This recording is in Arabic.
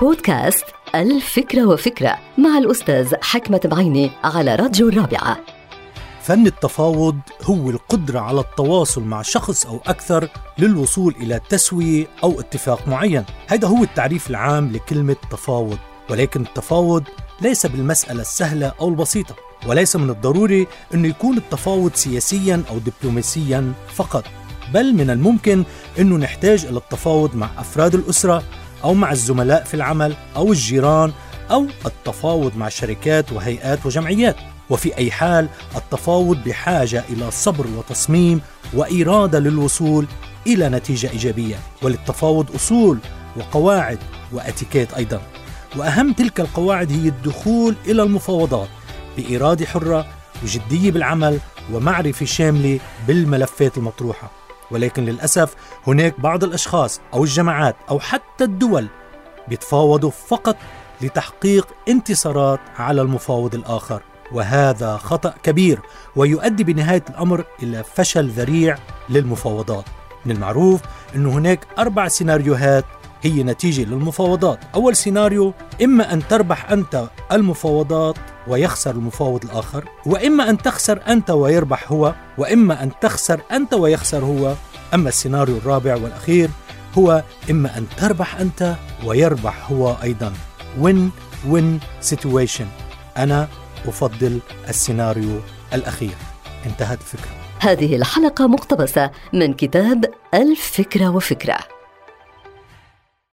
بودكاست الفكرة وفكرة مع الأستاذ حكمة بعيني على راديو الرابعة. فن التفاوض هو القدرة على التواصل مع شخص أو أكثر للوصول إلى تسوية أو اتفاق معين. هذا هو التعريف العام لكلمة تفاوض ولكن التفاوض ليس بالمسألة السهلة أو البسيطة وليس من الضروري أنه يكون التفاوض سياسيا أو دبلوماسيا فقط بل من الممكن أنه نحتاج إلى التفاوض مع أفراد الأسرة أو مع الزملاء في العمل أو الجيران أو التفاوض مع شركات وهيئات وجمعيات. وفي أي حال التفاوض بحاجة إلى صبر وتصميم وإرادة للوصول إلى نتيجة إيجابية. وللتفاوض أصول وقواعد وأتيكيت أيضا. وأهم تلك القواعد هي الدخول إلى المفاوضات بإرادة حرة وجدية بالعمل ومعرفة شاملة بالملفات المطروحة. ولكن للأسف هناك بعض الأشخاص أو الجماعات أو حتى الدول بيتفاوضوا فقط لتحقيق انتصارات على المفاوض الآخر وهذا خطأ كبير ويؤدي بنهاية الأمر إلى فشل ذريع للمفاوضات. من المعروف أن هناك أربع سيناريوهات هي نتيجة للمفاوضات. أول سيناريو إما أن تربح أنت المفاوضات ويخسر المفاوض الآخر وإما أن تخسر أنت ويربح هو وإما أن تخسر أنت ويخسر هو. أما السيناريو الرابع والأخير هو إما أن تربح أنت ويربح هو أيضا. Win win situation. أنا أفضل السيناريو الأخير. انتهت الفكرة. هذه الحلقة مقتبسة من كتاب الفكرة وفكرة.